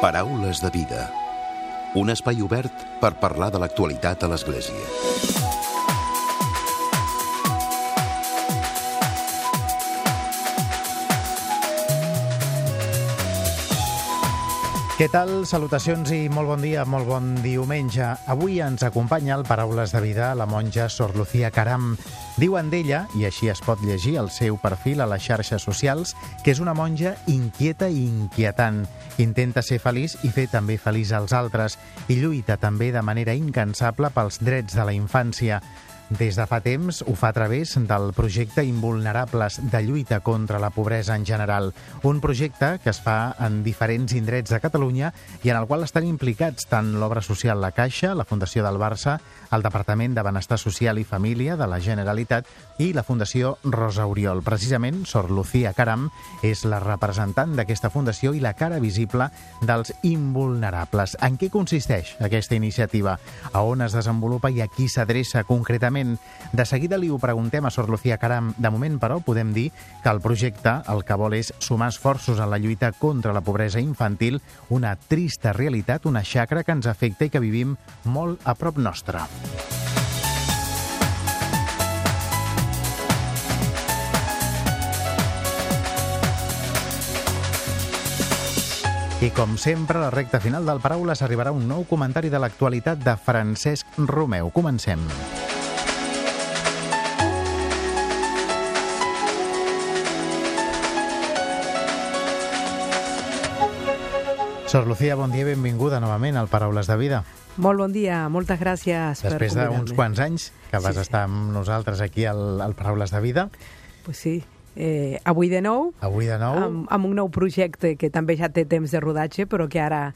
Paraules de vida. Un espai obert per parlar de l'actualitat a l'Església. Què tal? Salutacions i molt bon dia, molt bon diumenge. Avui ens acompanya el Paraules de Vida la monja Sor Lucía Caram. Diuen d'ella, i així es pot llegir el seu perfil a les xarxes socials, que és una monja inquieta i inquietant. Intenta ser feliç i fer també feliç als altres i lluita també de manera incansable pels drets de la infància. Des de fa temps ho fa a través del projecte Invulnerables de lluita contra la pobresa en general, un projecte que es fa en diferents indrets de Catalunya i en el qual estan implicats tant l'obra social La Caixa, la Fundació del Barça, el Departament de Benestar Social i Família de la Generalitat i la Fundació Rosa Oriol. Precisament, Sor Lucía Caram és la representant d'aquesta fundació i la cara visible dels invulnerables. En què consisteix aquesta iniciativa? A on es desenvolupa i a qui s'adreça concretament? Exactament. De seguida li ho preguntem a Sor Lucía Caram. De moment, però, podem dir que el projecte el que vol és sumar esforços en la lluita contra la pobresa infantil, una trista realitat, una xacra que ens afecta i que vivim molt a prop nostra. I com sempre, a la recta final del Paraules arribarà un nou comentari de l'actualitat de Francesc Romeu. Comencem. Sor Lucía, bon dia i benvinguda novament al Paraules de Vida. Molt bon dia, moltes gràcies Després per d'uns quants anys que vas Sí, sí. estar amb nosaltres aquí al, al Paraules de Vida, Pues sí, eh, avui de nou, avui de nou... amb, amb un nou projecte que també ja té temps de rodatge, però que ara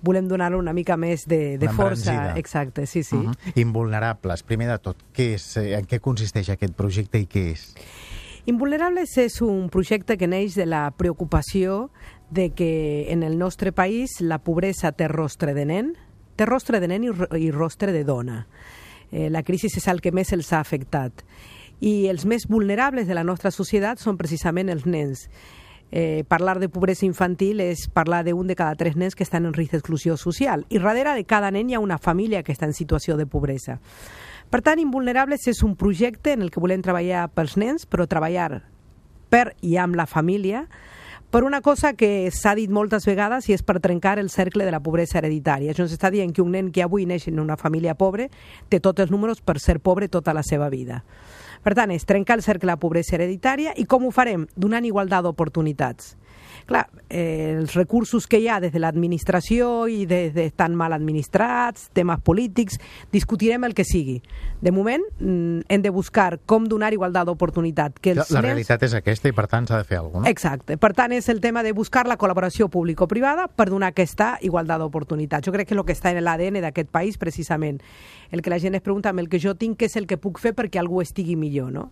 volem donar-lo una mica més de, de Una força. embranzida. Exacte, sí, sí. Uh -huh. Invulnerables. Primer de tot, què és, eh, en què consisteix aquest projecte i què és? Invulnerables és un projecte que neix de la preocupació de que en el nostre país la pobresa té rostre de nen, té rostre de nen i, i rostre de dona. Eh, la crisi és el que més els ha afectat. I els més vulnerables de la nostra societat són precisament els nens. Eh, parlar de pobresa infantil és parlar d'un de cada tres nens que estan en risc d'exclusió social. I darrere de cada nen hi ha una família que està en situació de pobresa. Per tant, Invulnerables és un projecte en el que volem treballar pels nens, però treballar per i amb la família, per una cosa que s'ha dit moltes vegades i és per trencar el cercle de la pobresa hereditària. Això ens està dient que un nen que avui neix en una família pobre té tots els números per ser pobre tota la seva vida. Per tant, és trencar el cercle de la pobresa hereditària i com ho farem? Donant igualtat d'oportunitats. Clar, eh, els recursos que hi ha des de l'administració i des de estan mal administrats, temes polítics, discutirem el que sigui. De moment, mm, hem de buscar com donar igualtat d'oportunitat. Que La, els la nens- realitat és aquesta i, per tant, s'ha de fer alguna cosa, no? Exacte. Per tant, és el tema de buscar la col·laboració público-privada per donar aquesta igualtat d'oportunitats. Jo crec que és el que està en l'ADN d'aquest país, precisament. El que la gent es pregunta amb el que jo tinc, què és el que puc fer perquè algú estigui millor, no?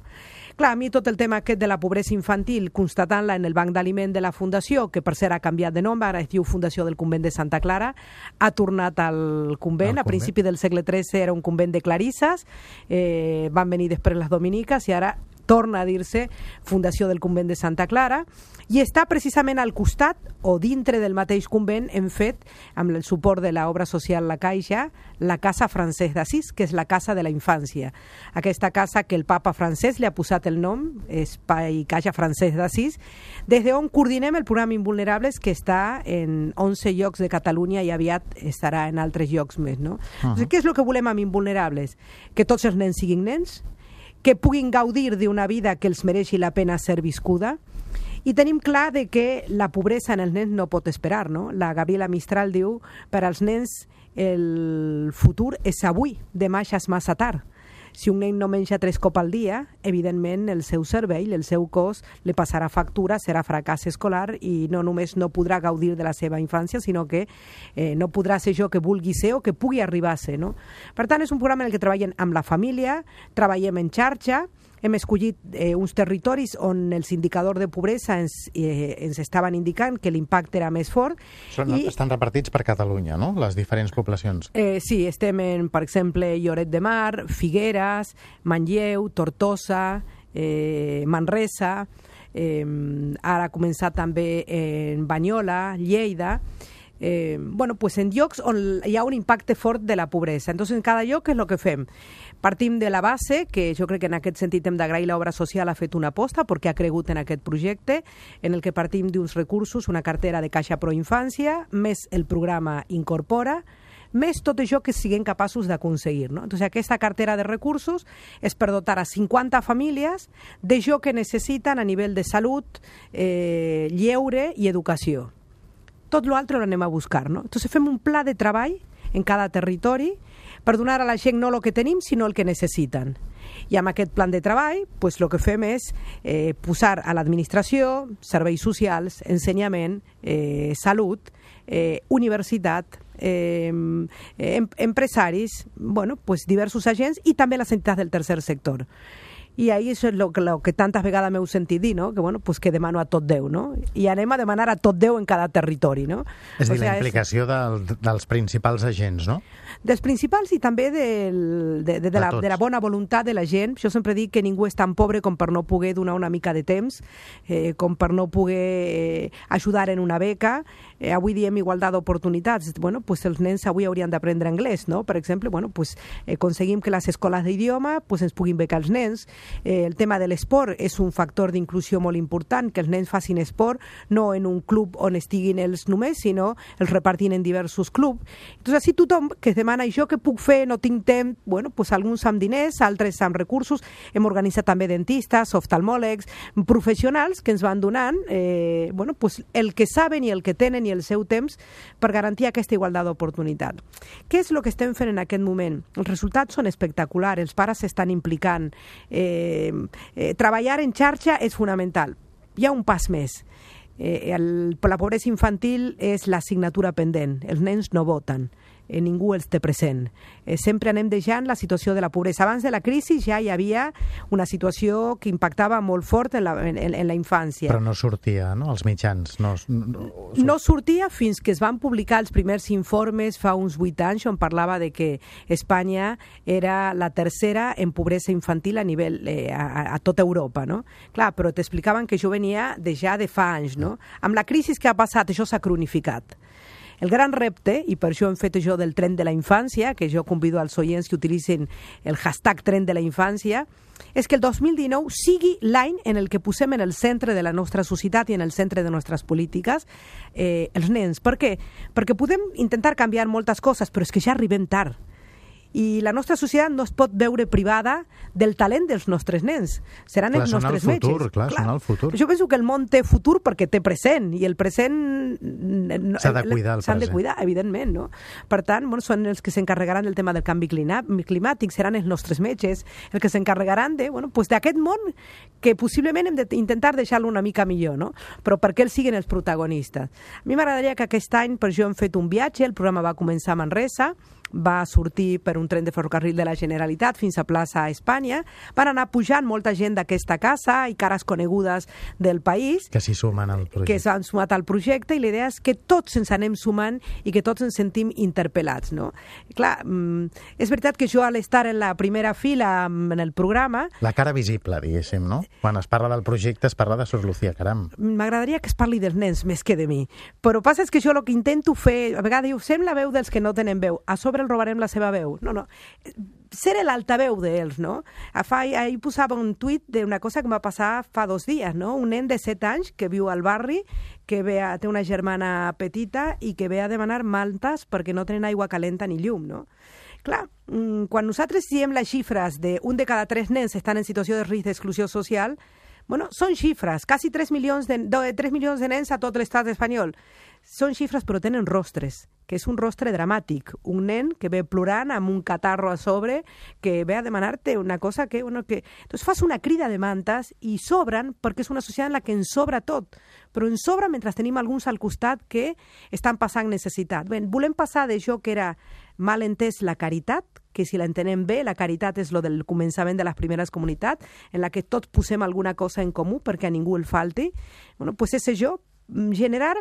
Clar, a mi tot el tema aquest de la pobresa infantil, constatant-la en el Banc d'Aliment de la Fundació, que per cert ha canviat de nom, ara es diu Fundació del Convent de Santa Clara, ha tornat al convent, Al a principi del segle XIII era un convent de clarisses, eh, van venir després les dominiques i ara torna a dir-se Fundació del Convent de Santa Clara i està precisament al costat o dintre del mateix convent hem fet, amb el suport de l'obra social La Caixa, la Casa Francesc d'Assís, que és la Casa de la Infància. Aquesta casa que el papa francès li ha posat el nom, Espai Caixa Francesc d'Assís, des d'on coordinem el programa Invulnerables que està en 11 llocs de Catalunya i aviat estarà en altres llocs més. No? Uh -huh. Què és el que volem amb Invulnerables? Que tots els nens siguin nens, que puguin gaudir d'una vida que els mereixi la pena ser viscuda, i tenim clar de que la pobresa en els nens no pot esperar, no? La Gabriela Mistral diu, per als nens el futur és avui, demà ja és massa tard. Si un nen no menja tres cops al dia, evidentment el seu cervell, el seu cos, li passarà factura, serà fracàs escolar i no només no podrà gaudir de la seva infància, sinó que eh, no podrà ser jo que vulgui ser o que pugui arribar a ser. No? Per tant, és un programa en el que treballem amb la família, treballem en xarxa, hem escollit eh, uns territoris on els indicadors de pobresa ens, eh, ens estaven indicant que l'impacte era més fort. Són, I... Estan repartits per Catalunya, no?, les diferents poblacions. Eh, sí, estem en, per exemple, Lloret de Mar, Figueres, Manlleu, Tortosa, eh, Manresa, eh, ara començat també en Banyola, Lleida, eh, bueno, pues en llocs on hi ha un impacte fort de la pobresa. Entonces, en cada lloc és el que fem. Partim de la base, que jo crec que en aquest sentit hem d'agrair l'obra social ha fet una aposta perquè ha cregut en aquest projecte, en el que partim d'uns recursos, una cartera de Caixa Pro Infància, més el programa Incorpora, més tot això que siguem capaços d'aconseguir. No? Entonces, aquesta cartera de recursos és per dotar a 50 famílies d'això que necessiten a nivell de salut, eh, lleure i educació. Tot l'altre ho anem a buscar. No? Entonces, fem un pla de treball en cada territori per donar a la gent no el que tenim, sinó el que necessiten. I amb aquest plan de treball, pues, el que fem és eh, posar a l'administració, serveis socials, ensenyament, eh, salut, eh, universitat, eh, em, empresaris, bueno, pues diversos agents i també les entitats del tercer sector. I ahí és el que, lo que tantes vegades m'heu sentit dir, no? que, bueno, pues que demano a tot Déu, no? i anem a demanar a tot Déu en cada territori. No? És a dir, o sea, la implicació és... del, dels principals agents, no? Dels principals i també del, de, de, de, de, la, de la bona voluntat de la gent. Jo sempre dic que ningú és tan pobre com per no poder donar una mica de temps, eh, com per no poder eh, ajudar en una beca. Eh, avui diem igualtat d'oportunitats. Bueno, pues els nens avui haurien d'aprendre anglès, no? Per exemple, bueno, pues, eh, aconseguim que les escoles d'idioma pues, ens puguin becar els nens, Eh, el tema de l'esport és un factor d'inclusió molt important, que els nens facin esport no en un club on estiguin ells només, sinó els repartin en diversos clubs. Entonces, així tothom que es demana això que puc fer, no tinc temps, bueno, pues alguns amb diners, altres amb recursos, hem organitzat també dentistes, oftalmòlegs, professionals que ens van donant eh, bueno, pues el que saben i el que tenen i el seu temps per garantir aquesta igualtat d'oportunitat. Què és el que estem fent en aquest moment? Els resultats són espectaculars, els pares s'estan implicant, eh, eh, eh, en xarxa és fonamental. Hi ha un pas més. Eh, el, la pobresa infantil és l'assignatura pendent. Els nens no voten eh, ningú els té present. Eh, sempre anem deixant la situació de la pobresa. Abans de la crisi ja hi havia una situació que impactava molt fort en la, en, en la infància. Però no sortia, no?, als mitjans. No, no, no sortia fins que es van publicar els primers informes fa uns vuit anys on parlava de que Espanya era la tercera en pobresa infantil a nivell eh, a, a tota Europa, no? Clar, però t'explicaven que això venia de ja de fa anys, no? Amb la crisi que ha passat, això s'ha cronificat. El gran repte, i per això hem fet això del tren de la infància, que jo convido als oients que utilitzin el hashtag tren de la infància, és que el 2019 sigui l'any en el que posem en el centre de la nostra societat i en el centre de nostres polítiques eh, els nens. Per què? Perquè podem intentar canviar moltes coses, però és que ja arribem tard i la nostra societat no es pot veure privada del talent dels nostres nens. Seran clar, els nostres el futur, metges. Clar, clar, el futur. Jo penso que el món té futur perquè té present i el present... S'ha de cuidar el present. S'han de cuidar, evidentment, no? Per tant, bueno, són els que s'encarregaran del tema del canvi climàtic, seran els nostres metges, els que s'encarregaran de, bueno, pues d'aquest món que possiblement hem d'intentar deixar-lo una mica millor, no? Però perquè ells siguin els protagonistes. A mi m'agradaria que aquest any, per això hem fet un viatge, el programa va començar a Manresa, va sortir per un tren de ferrocarril de la Generalitat fins a plaça Espanya. Van anar pujant molta gent d'aquesta casa i cares conegudes del país. Que s'hi sumen al projecte. Que s'han sumat al projecte i la idea és que tots ens anem sumant i que tots ens sentim interpel·lats. No? Clar, mm, és veritat que jo al estar en la primera fila en el programa... La cara visible, diguéssim, no? Quan es parla del projecte es parla de Sor Lucía Caram. M'agradaria que es parli dels nens més que de mi. Però passa és que jo el que intento fer... A vegades diu, sembla veu dels que no tenen veu. A sobre el robarem la seva veu. No, no. Ser l'altaveu d'ells, no? Ahir posava un tuit d'una cosa que va passar fa dos dies, no? Un nen de 7 anys que viu al barri, que ve a, té una germana petita i que ve a demanar maltes perquè no tenen aigua calenta ni llum, no? Clar, mm, quan nosaltres diem les xifres de un de cada tres nens estan en situació de risc d'exclusió social, bueno, són xifres, quasi 3 milions de, 3 milions de nens a tot l'estat espanyol. Són xifres però tenen rostres, que és un rostre dramàtic. Un nen que ve plorant amb un catarro a sobre, que ve a demanar-te una cosa que... Bueno, que... Entonces fas una crida de mantes i sobren perquè és una societat en la que ens sobra tot, però ens sobra mentre tenim alguns al costat que estan passant necessitat. Bé, volem passar d'això que era mal entès la caritat, que si l'entenem bé, la caritat és lo del començament de les primeres comunitats, en la que tots posem alguna cosa en comú perquè a ningú el falti. Bueno, pues és això, generar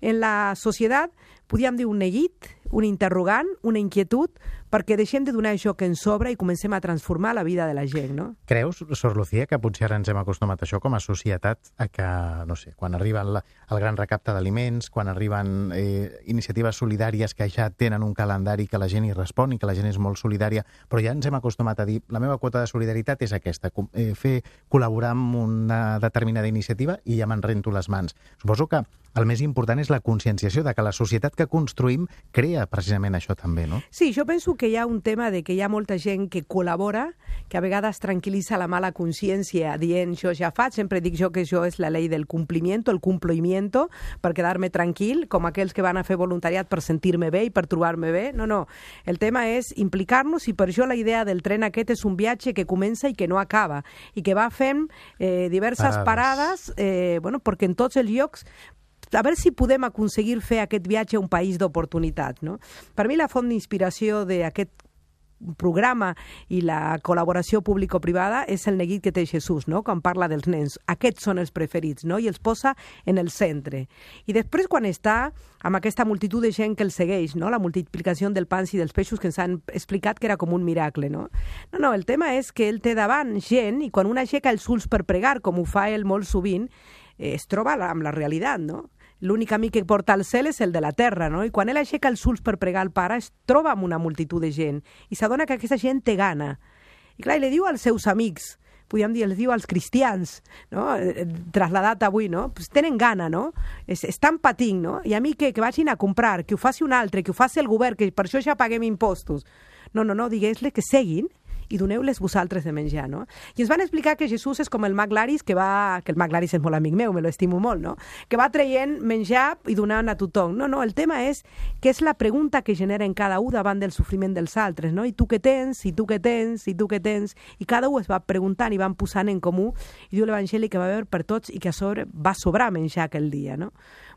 en la societat, podríem dir un neguit, un interrogant, una inquietud, perquè deixem de donar això que ens sobra i comencem a transformar la vida de la gent, no? Creus, Sor Lucía, que potser ara ens hem acostumat a això com a societat, a que, no sé, quan arriba el, el gran recapte d'aliments, quan arriben eh, iniciatives solidàries que ja tenen un calendari que la gent hi respon i que la gent és molt solidària, però ja ens hem acostumat a dir la meva quota de solidaritat és aquesta, eh, fer col·laborar amb una determinada iniciativa i ja me'n rento les mans. Suposo que el més important és la conscienciació de que la societat que construïm crea precisament això també, no? Sí, jo penso que hi ha un tema de que hi ha molta gent que col·labora, que a vegades tranquil·litza la mala consciència dient jo ja faig, sempre dic jo que això és la llei del compliment, el complimiento, per quedar-me tranquil, com aquells que van a fer voluntariat per sentir-me bé i per trobar-me bé. No, no. El tema és implicar-nos i per això la idea del tren aquest és un viatge que comença i que no acaba i que va fent eh, diverses parades, parades eh, bueno, perquè en tots els llocs a veure si podem aconseguir fer aquest viatge a un país d'oportunitat. No? Per mi la font d'inspiració d'aquest programa i la col·laboració público-privada és el neguit que té Jesús, no? quan parla dels nens. Aquests són els preferits, no? i els posa en el centre. I després, quan està amb aquesta multitud de gent que el segueix, no? la multiplicació del pans i dels peixos que ens han explicat que era com un miracle. No? no, no, el tema és que ell té davant gent i quan una aixeca els ulls per pregar, com ho fa ell molt sovint, eh, es troba amb la realitat, no? L'únic camí que porta al cel és el de la terra, no? I quan ell aixeca els ulls per pregar al pare, es troba amb una multitud de gent i s'adona que aquesta gent té gana. I clar, i li diu als seus amics, podríem dir, els diu als cristians, no? Eh, trasladat avui, no? Pues tenen gana, no? Es, estan patint, no? I a mi que, que vagin a comprar, que ho faci un altre, que ho faci el govern, que per això ja paguem impostos. No, no, no, digues-li que seguin i doneu-les vosaltres de menjar, no? I ens van explicar que Jesús és com el mag Laris, que va... que el mag Laris és molt amic meu, me lo estimo molt, no? Que va traient menjar i donant a tothom. No, no, el tema és que és la pregunta que genera en cada un davant del sofriment dels altres, no? I tu què tens? I tu què tens? I tu què tens? I cada un es va preguntant i van posant en comú i diu l'Evangeli que va haver per tots i que a sobre va sobrar menjar aquell dia, no?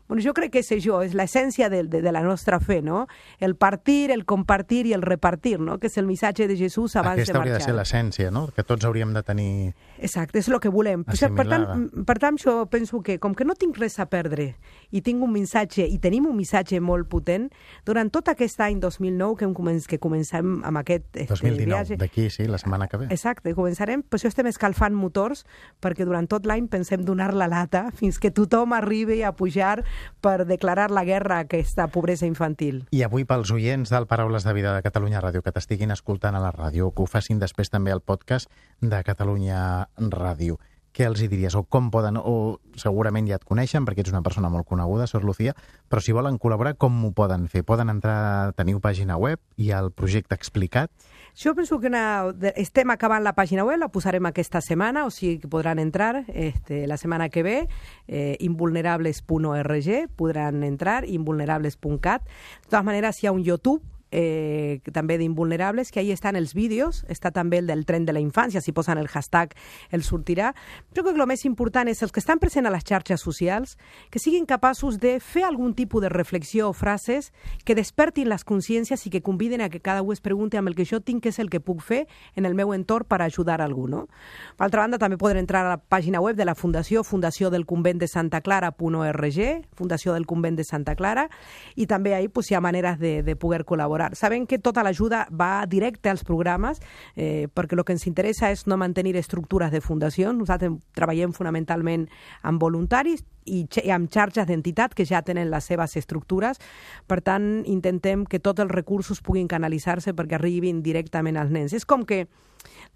Bueno, jo crec que és això, és l'essència de, de, de la nostra fe, no? El partir, el compartir i el repartir, no? Que és el missatge de Jesús abans Aquesta de marxar. hauria de ser l'essència, no? Que tots hauríem de tenir... Exacte, és el que volem. Assimilada. Per tant, per tant, jo penso que com que no tinc res a perdre i tinc un missatge, i tenim un missatge molt potent, durant tot aquest any 2009 que, començ, que comencem amb aquest 2019, viatge... d'aquí, sí, la setmana que ve. Exacte, començarem, per això estem escalfant motors, perquè durant tot l'any pensem donar la lata fins que tothom arribi a pujar per declarar la guerra a aquesta pobresa infantil. I avui pels oients del Paraules de Vida de Catalunya Ràdio que t'estiguin escoltant a la ràdio, que ho facin després també al podcast de Catalunya Ràdio, què els hi diries? O com poden, o segurament ja et coneixen perquè ets una persona molt coneguda, Sor Lucía, però si volen col·laborar, com ho poden fer? Poden entrar, teniu pàgina web i el projecte explicat? Jo penso que una, estem acabant la pàgina web, la posarem aquesta setmana, o sigui que podran entrar este, la setmana que ve, eh, invulnerables.org, podran entrar, invulnerables.cat. De totes maneres, hi ha un YouTube eh, també d'Invulnerables, que ahí estan els vídeos, està també el del tren de la infància, si posen el hashtag el sortirà. Jo crec que el més important és els que estan presents a les xarxes socials, que siguin capaços de fer algun tipus de reflexió o frases que despertin les consciències i que conviden a que cada un es pregunti amb el que jo tinc què és el que puc fer en el meu entorn per ajudar algú. No? Per altra banda, també poden entrar a la pàgina web de la Fundació, Fundació del Convent de Santa Clara.org, Fundació del Convent de Santa Clara, i també ahí pues, hi ha maneres de, de poder col·laborar. Sabem que tota l'ajuda va directe als programes, eh, perquè el que ens interessa és no mantenir estructures de fundació. Nosaltres treballem fonamentalment amb voluntaris i, i amb xarxes d'entitat que ja tenen les seves estructures. Per tant, intentem que tots els recursos puguin canalitzar-se perquè arribin directament als nens. És com que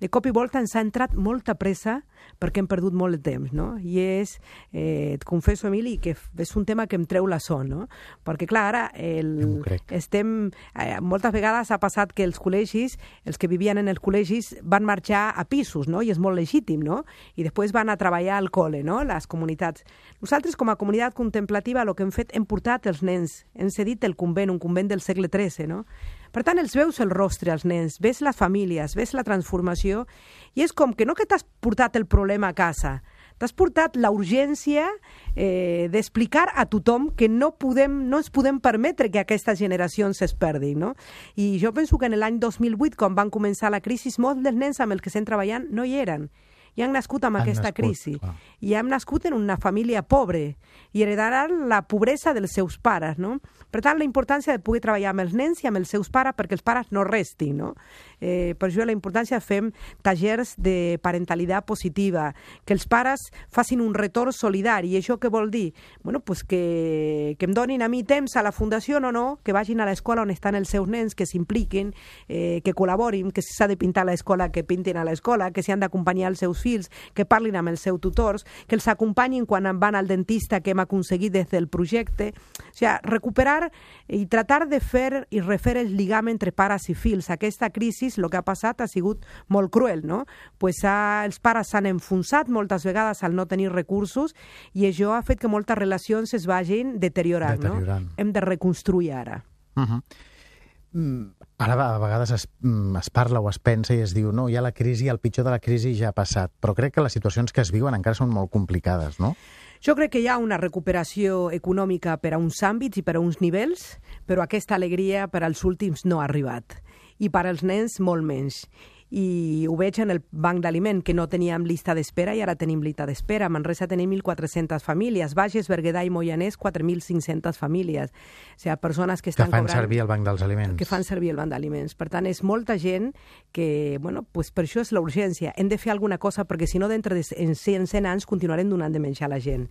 de cop i volta ens ha entrat molta pressa perquè hem perdut molt de temps, no? I és, eh, et confesso, Emili, que és un tema que em treu la son, no? Perquè, clar, ara el, estem... Eh, moltes vegades ha passat que els col·legis, els que vivien en els col·legis, van marxar a pisos, no? I és molt legítim, no? I després van a treballar al col·le, no? Les comunitats. Nosaltres, com a comunitat contemplativa, el que hem fet, hem portat els nens, hem cedit el convent, un convent del segle XIII, no? Per tant, els veus el rostre als nens, ves les famílies, ves la transformació, i és com que no que t'has portat el problema a casa, t'has portat la urgència eh, d'explicar a tothom que no, podem, no ens podem permetre que aquestes generacions es perdin. No? I jo penso que en l'any 2008, quan van començar la crisi, molts dels nens amb els que estem treballant no hi eren i han nascut amb Han aquesta nascut, crisi. clar. I han nascut en una família pobre i heredaran la pobresa dels seus pares, no? Per tant, la importància de poder treballar amb els nens i amb els seus pares perquè els pares no restin, no? Eh, per això la importància fem tallers de parentalitat positiva, que els pares facin un retorn solidari. I això què vol dir? Bueno, pues que, que em donin a mi temps a la fundació o no, que vagin a l'escola on estan els seus nens, que s'impliquin, eh, que col·laborin, que si s'ha de pintar a l'escola, que pintin a l'escola, que si han d'acompanyar els seus fills, que parlin amb els seus tutors, que els acompanyin quan van al dentista que hem aconseguit des del projecte. O sigui, recuperar i tratar de fer i refer el lligam entre pares i fills. Aquesta crisi, el que ha passat ha sigut molt cruel, no? Pues ha, els pares s'han enfonsat moltes vegades al no tenir recursos i això ha fet que moltes relacions es vagin deteriorant, Deteriorant. no? Hem de reconstruir ara. Uh -huh. mm, ara a vegades es, mm, es parla o es pensa i es diu no, ja la crisi, el pitjor de la crisi ja ha passat, però crec que les situacions que es viuen encara són molt complicades, no? Jo crec que hi ha una recuperació econòmica per a uns àmbits i per a uns nivells, però aquesta alegria per als últims no ha arribat. I per als nens molt menys. I ho veig en el banc d'aliment, que no teníem llista d'espera i ara tenim llista d'espera. A Manresa tenim 1.400 famílies, Bages, Berguedà i Moianès 4.500 famílies. O sigui, persones que Que estan fan cobrant servir el banc dels aliments. que fan servir el banc d'aliments. Per tant, és molta gent que, bueno, pues per això és la urgència. Hem de fer alguna cosa perquè si no, dintre de en 100, 100 anys continuarem donant de menjar a la gent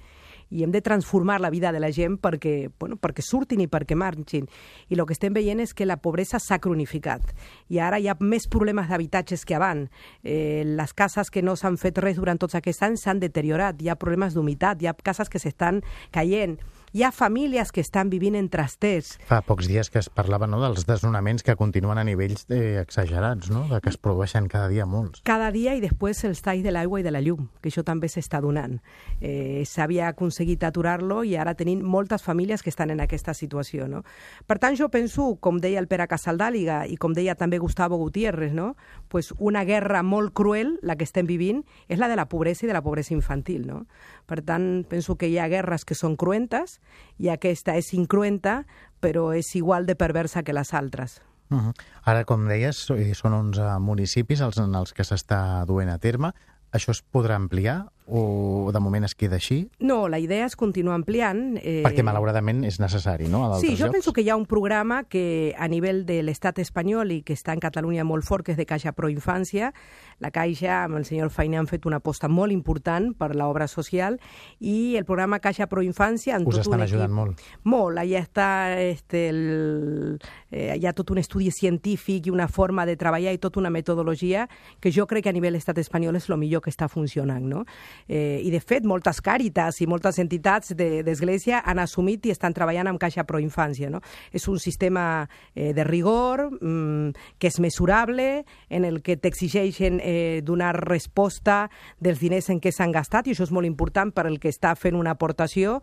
i hem de transformar la vida de la gent perquè, bueno, perquè surtin i perquè marxin. I el que estem veient és que la pobresa s'ha cronificat. I ara hi ha més problemes d'habitatges que abans. Eh, les cases que no s'han fet res durant tots aquests anys s'han deteriorat. Hi ha problemes d'humitat, hi ha cases que s'estan caient. Hi ha famílies que estan vivint en trasters. Fa pocs dies que es parlava no, dels desnonaments que continuen a nivells eh, exagerats, no? de que es produeixen cada dia molts. cada dia i després els talls de l'aigua i de la llum, que això també s'està donant. Eh, S'havia aconseguit aturar-lo i ara tenim moltes famílies que estan en aquesta situació. No? Per tant, jo penso, com deia el Pere Casaldàliga i com deia també Gustavo Gutiérrez, no? pues una guerra molt cruel, la que estem vivint, és la de la pobresa i de la pobresa infantil. No? Per tant, penso que hi ha guerres que són cruentes i aquesta és incruenta, però és igual de perversa que les altres. Uh -huh. Ara, com deies, eh, són 11 municipis els en els que s'està duent a terme. Això es podrà ampliar o de moment es queda així? No, la idea és continuar ampliant. Eh, Perquè, malauradament, és necessari, no? A Sí, jo llocs? penso que hi ha un programa que a nivell de l'estat espanyol i que està en Catalunya molt fort, que és de Caixa Pro Infància. La Caixa, amb el senyor Feina, han fet una aposta molt important per l'obra social i el programa Caixa Pro Infància... En Us tot estan un ajudant equip, molt. Molt, allà està este, el, eh, hi ha tot un estudi científic i una forma de treballar i tota una metodologia que jo crec que a nivell estat espanyol és el millor que està funcionant. No? Eh, I, de fet, moltes càritas i moltes entitats de- d'Església han assumit i estan treballant amb Caixa Pro Infància. No? És un sistema eh, de rigor, mm, que és mesurable, en el que t'exigeixen eh, donar resposta dels diners en què s'han gastat, i això és molt important per al que està fent una aportació.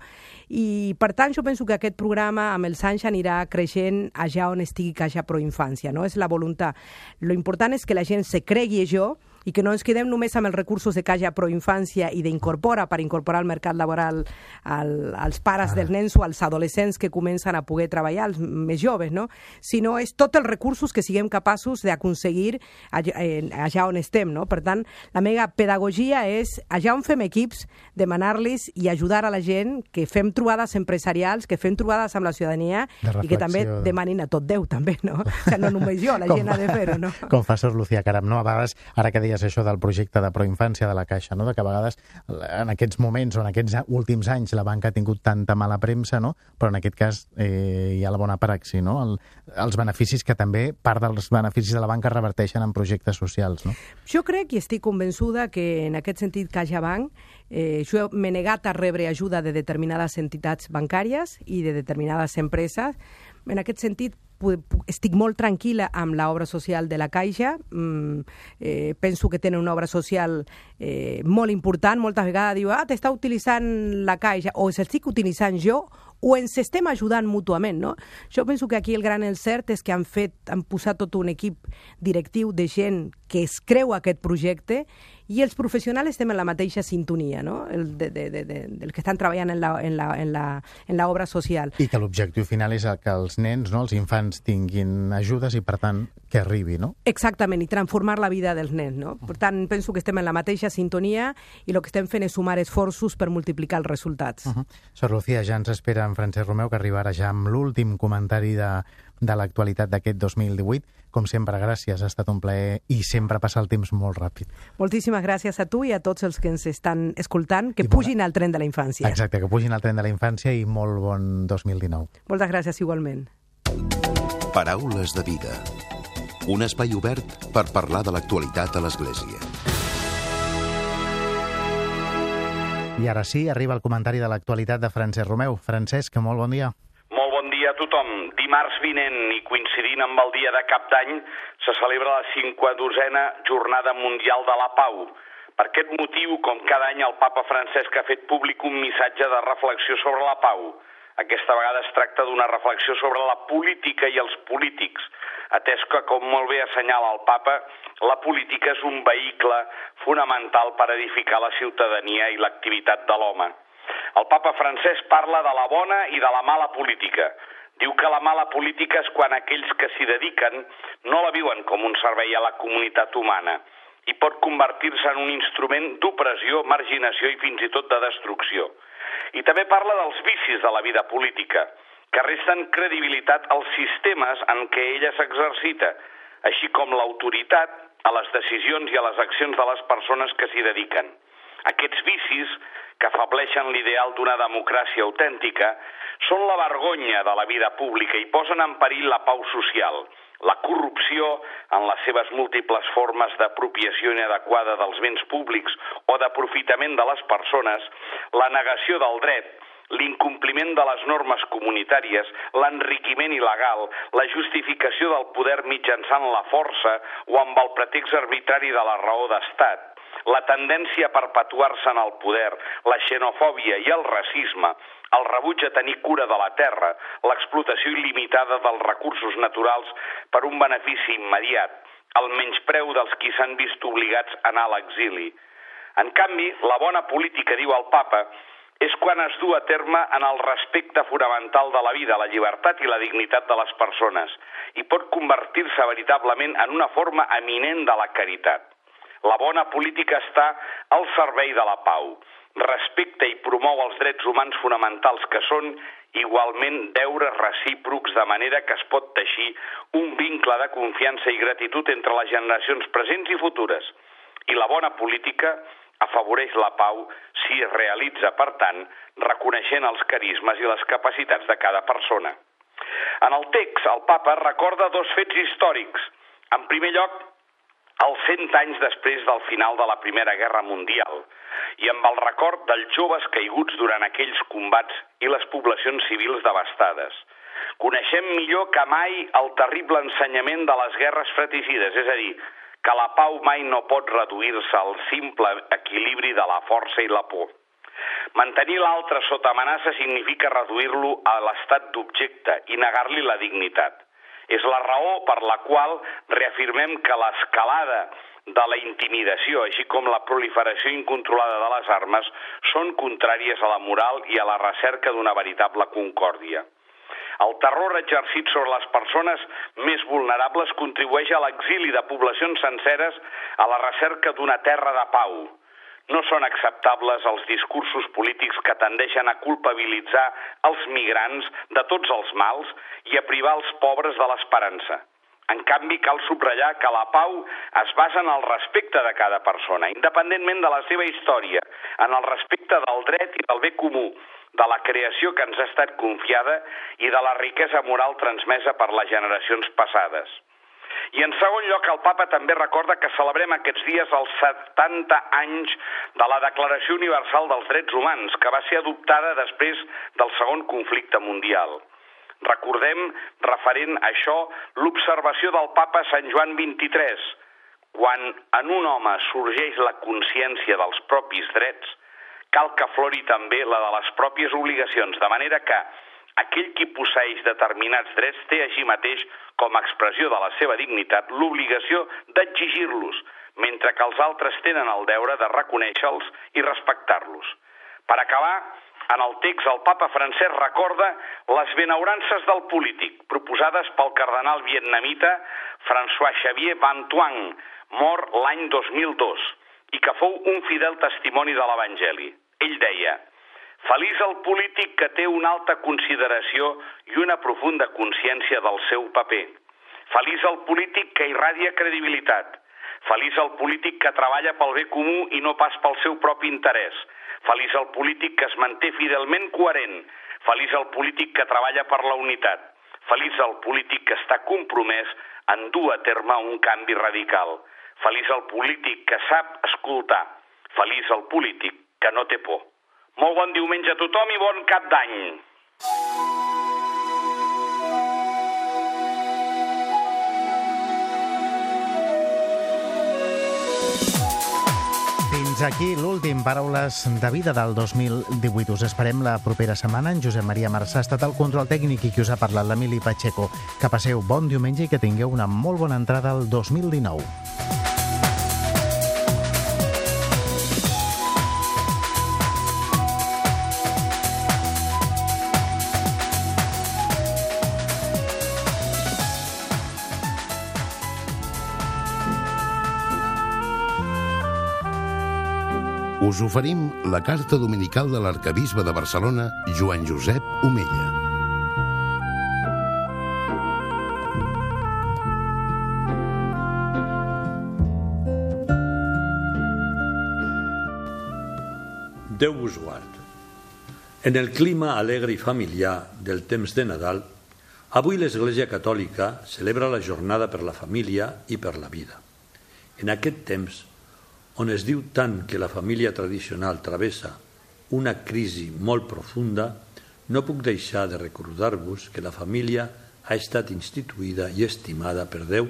I, per tant, jo penso que aquest programa amb els anys anirà creixent allà on estigui Caixa Pro Infància. No? És la voluntat. Lo important és que la gent se cregui això i que no ens quedem només amb els recursos de Caixa Pro Infància i d'Incorpora per incorporar al mercat laboral al, als pares dels nens o als adolescents que comencen a poder treballar, els més joves, no? sinó és tots els recursos que siguem capaços d'aconseguir allà, allà on estem. No? Per tant, la meva pedagogia és allà on fem equips, demanar-los i ajudar a la gent que fem trobades empresarials, que fem trobades amb la ciutadania i que també demanin a tot Déu, també, no? O sigui, no només jo, la Com gent ha de fer-ho, no? Com fa Sor Lucía Caram, no? A vegades, ara que deies això del projecte de proinfància de la Caixa, no? de que a vegades en aquests moments o en aquests últims anys la banca ha tingut tanta mala premsa, no? però en aquest cas eh, hi ha la bona praxi, no? El, els beneficis que també, part dels beneficis de la banca reverteixen en projectes socials. No? Jo crec i estic convençuda que en aquest sentit CaixaBank eh, jo m'he negat a rebre ajuda de determinades entitats bancàries i de determinades empreses. En aquest sentit, estic molt tranquil·la amb l'obra social de la Caixa. Mm, eh, penso que tenen una obra social eh, molt important. Moltes vegades diu, ah, t'està utilitzant la Caixa, o s'estic utilitzant jo, o ens estem ajudant mútuament, no? Jo penso que aquí el gran encert és que han fet, han posat tot un equip directiu de gent que es creu aquest projecte i els professionals estem en la mateixa sintonia, no? El de, de, de, de, dels que estan treballant en l'obra en la, en la, en la obra social. I que l'objectiu final és que els nens, no, els infants, tinguin ajudes i, per tant, que arribi, no? Exactament, i transformar la vida dels nens, no? Per tant, penso que estem en la mateixa sintonia i el que estem fent és sumar esforços per multiplicar els resultats. Uh -huh. Sor Lucía, ja ens espera en Francesc Romeu, que arribarà ja amb l'últim comentari de, de l'actualitat d'aquest 2018. Com sempre, gràcies, ha estat un plaer i sempre passa el temps molt ràpid. Moltíssimes gràcies a tu i a tots els que ens estan escoltant, que I pugin bona... al tren de la infància. Exacte, que pugin al tren de la infància i molt bon 2019. Moltes gràcies igualment. Paraules de vida. Un espai obert per parlar de l'actualitat a l'Església. I ara sí, arriba el comentari de l'actualitat de Francesc Romeu. Francesc, molt bon dia. Dia a tothom. Dimarts vinent i coincidint amb el dia de cap d'any se celebra la 52a Jornada Mundial de la Pau. Per aquest motiu, com cada any, el papa Francesc ha fet públic un missatge de reflexió sobre la pau. Aquesta vegada es tracta d'una reflexió sobre la política i els polítics, atès que, com molt bé assenyala el papa, la política és un vehicle fonamental per edificar la ciutadania i l'activitat de l'home. El papa francès parla de la bona i de la mala política. Diu que la mala política és quan aquells que s'hi dediquen no la viuen com un servei a la comunitat humana i pot convertir-se en un instrument d'opressió, marginació i fins i tot de destrucció. I també parla dels vicis de la vida política, que resten credibilitat als sistemes en què ella s'exercita, així com l'autoritat a les decisions i a les accions de les persones que s'hi dediquen. Aquests vicis, que afableixen l'ideal d'una democràcia autèntica, són la vergonya de la vida pública i posen en perill la pau social, la corrupció en les seves múltiples formes d'apropiació inadequada dels béns públics o d'aprofitament de les persones, la negació del dret, l'incompliment de les normes comunitàries, l'enriquiment il·legal, la justificació del poder mitjançant la força o amb el pretext arbitrari de la raó d'estat, la tendència a perpetuar-se en el poder, la xenofòbia i el racisme, el rebuig a tenir cura de la terra, l'explotació il·limitada dels recursos naturals per un benefici immediat, el menyspreu dels qui s'han vist obligats a anar a l'exili. En canvi, la bona política, diu el papa, és quan es du a terme en el respecte fonamental de la vida, la llibertat i la dignitat de les persones, i pot convertir-se veritablement en una forma eminent de la caritat. La bona política està al servei de la pau, respecta i promou els drets humans fonamentals que són igualment deures recíprocs de manera que es pot teixir un vincle de confiança i gratitud entre les generacions presents i futures. I la bona política afavoreix la pau si es realitza, per tant, reconeixent els carismes i les capacitats de cada persona. En el text, el papa recorda dos fets històrics. En primer lloc, els 100 anys després del final de la Primera Guerra Mundial i amb el record dels joves caiguts durant aquells combats i les poblacions civils devastades. Coneixem millor que mai el terrible ensenyament de les guerres fraticides, és a dir, que la pau mai no pot reduir-se al simple equilibri de la força i la por. Mantenir l'altre sota amenaça significa reduir-lo a l'estat d'objecte i negar-li la dignitat. És la raó per la qual reafirmem que l'escalada de la intimidació, així com la proliferació incontrolada de les armes, són contràries a la moral i a la recerca d'una veritable concòrdia. El terror exercit sobre les persones més vulnerables contribueix a l'exili de poblacions senceres a la recerca d'una terra de pau. No són acceptables els discursos polítics que tendeixen a culpabilitzar els migrants de tots els mals i a privar els pobres de l'esperança. En canvi, cal subratllar que la pau es basa en el respecte de cada persona, independentment de la seva història, en el respecte del dret i del bé comú, de la creació que ens ha estat confiada i de la riquesa moral transmesa per les generacions passades. I en segon lloc, el papa també recorda que celebrem aquests dies els 70 anys de la Declaració Universal dels Drets Humans, que va ser adoptada després del segon conflicte mundial. Recordem, referent a això, l'observació del papa Sant Joan XXIII, quan en un home sorgeix la consciència dels propis drets, cal que aflori també la de les pròpies obligacions, de manera que aquell qui posseix determinats drets té així mateix, com a expressió de la seva dignitat, l'obligació d'exigir-los, mentre que els altres tenen el deure de reconèixer-los i respectar-los. Per acabar, en el text, el papa francès recorda les benaurances del polític proposades pel cardenal vietnamita François Xavier Van Tuang, mort l'any 2002, i que fou un fidel testimoni de l'Evangeli. Ell deia, Feliç el polític que té una alta consideració i una profunda consciència del seu paper. Feliç el polític que irradia credibilitat. Feliç el polític que treballa pel bé comú i no pas pel seu propi interès Feliç el polític que es manté fidelment coherent. Feliç el polític que treballa per la unitat. Feliç el polític que està compromès en dur a terme un canvi radical. Feliç el polític que sap escoltar. Feliç el polític que no té por. Molt bon diumenge a tothom i bon cap d'any. Fins aquí l'últim Paraules de Vida del 2018. Us esperem la propera setmana. En Josep Maria Marçà ha estat el control tècnic i qui us ha parlat, l'Emili Pacheco. Que passeu bon diumenge i que tingueu una molt bona entrada al 2019. Us oferim la carta dominical de l'arcabisbe de Barcelona, Joan Josep Omella. Déu vos guard. En el clima alegre i familiar del temps de Nadal, avui l'Església Catòlica celebra la jornada per la família i per la vida. En aquest temps, on es diu tant que la família tradicional travessa una crisi molt profunda, no puc deixar de recordar-vos que la família ha estat instituïda i estimada per Déu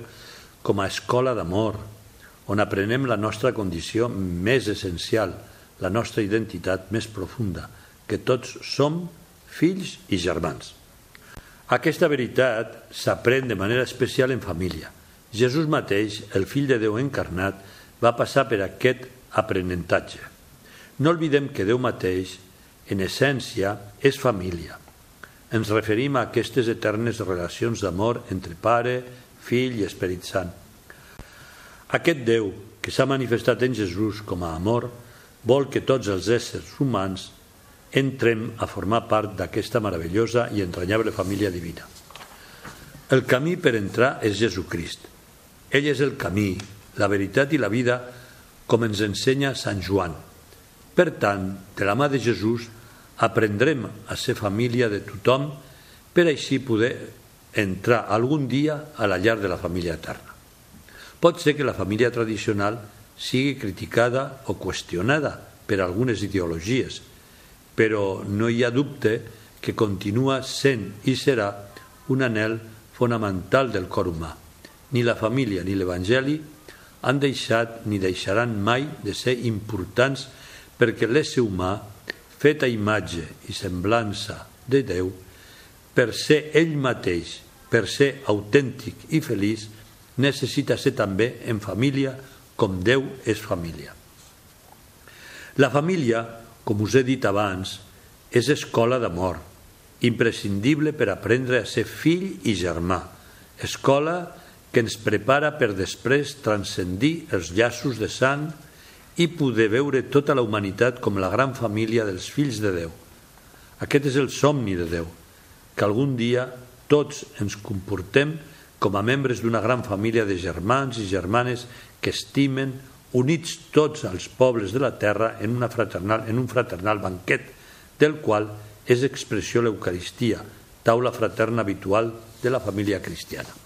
com a escola d'amor, on aprenem la nostra condició més essencial, la nostra identitat més profunda, que tots som fills i germans. Aquesta veritat s'aprèn de manera especial en família. Jesús mateix, el fill de Déu encarnat, va passar per aquest aprenentatge. No oblidem que Déu mateix, en essència, és família. Ens referim a aquestes eternes relacions d'amor entre Pare, Fill i Esperit Sant. Aquest Déu, que s'ha manifestat en Jesús com a amor, vol que tots els éssers humans entrem a formar part d'aquesta meravellosa i entranyable família divina. El camí per entrar és Jesucrist. Ell és el camí, la veritat i la vida, com ens ensenya Sant Joan. Per tant, de la mà de Jesús, aprendrem a ser família de tothom per així poder entrar algun dia a la llar de la família eterna. Pot ser que la família tradicional sigui criticada o qüestionada per algunes ideologies, però no hi ha dubte que continua sent i serà un anel fonamental del cor humà. Ni la família ni l'Evangeli han deixat ni deixaran mai de ser importants perquè l'ésser humà, fet a imatge i semblança de Déu, per ser ell mateix, per ser autèntic i feliç, necessita ser també en família com Déu és família. La família, com us he dit abans, és escola d'amor, imprescindible per aprendre a ser fill i germà, escola que ens prepara per després transcendir els llaços de sang i poder veure tota la humanitat com la gran família dels fills de Déu. Aquest és el somni de Déu, que algun dia tots ens comportem com a membres d'una gran família de germans i germanes que estimen, units tots els pobles de la terra en, una fraternal, en un fraternal banquet, del qual és expressió l'Eucaristia, taula fraterna habitual de la família cristiana.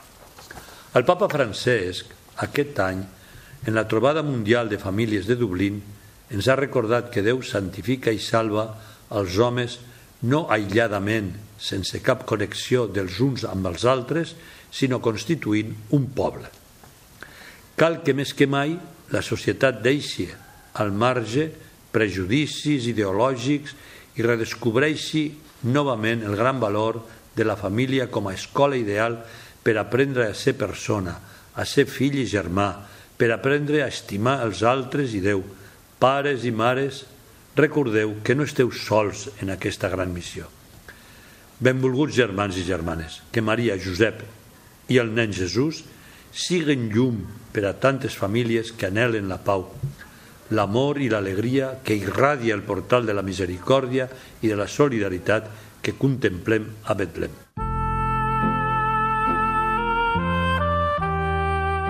El papa Francesc, aquest any, en la trobada mundial de famílies de Dublín, ens ha recordat que Déu santifica i salva els homes no aïlladament, sense cap connexió dels uns amb els altres, sinó constituint un poble. Cal que més que mai la societat deixi al marge prejudicis ideològics i redescobreixi novament el gran valor de la família com a escola ideal per aprendre a ser persona, a ser fill i germà, per aprendre a estimar els altres i Déu. Pares i mares, recordeu que no esteu sols en aquesta gran missió. Benvolguts germans i germanes, que Maria, Josep i el nen Jesús siguen llum per a tantes famílies que anhelen la pau, l'amor i l'alegria que irradia el portal de la misericòrdia i de la solidaritat que contemplem a Betlem.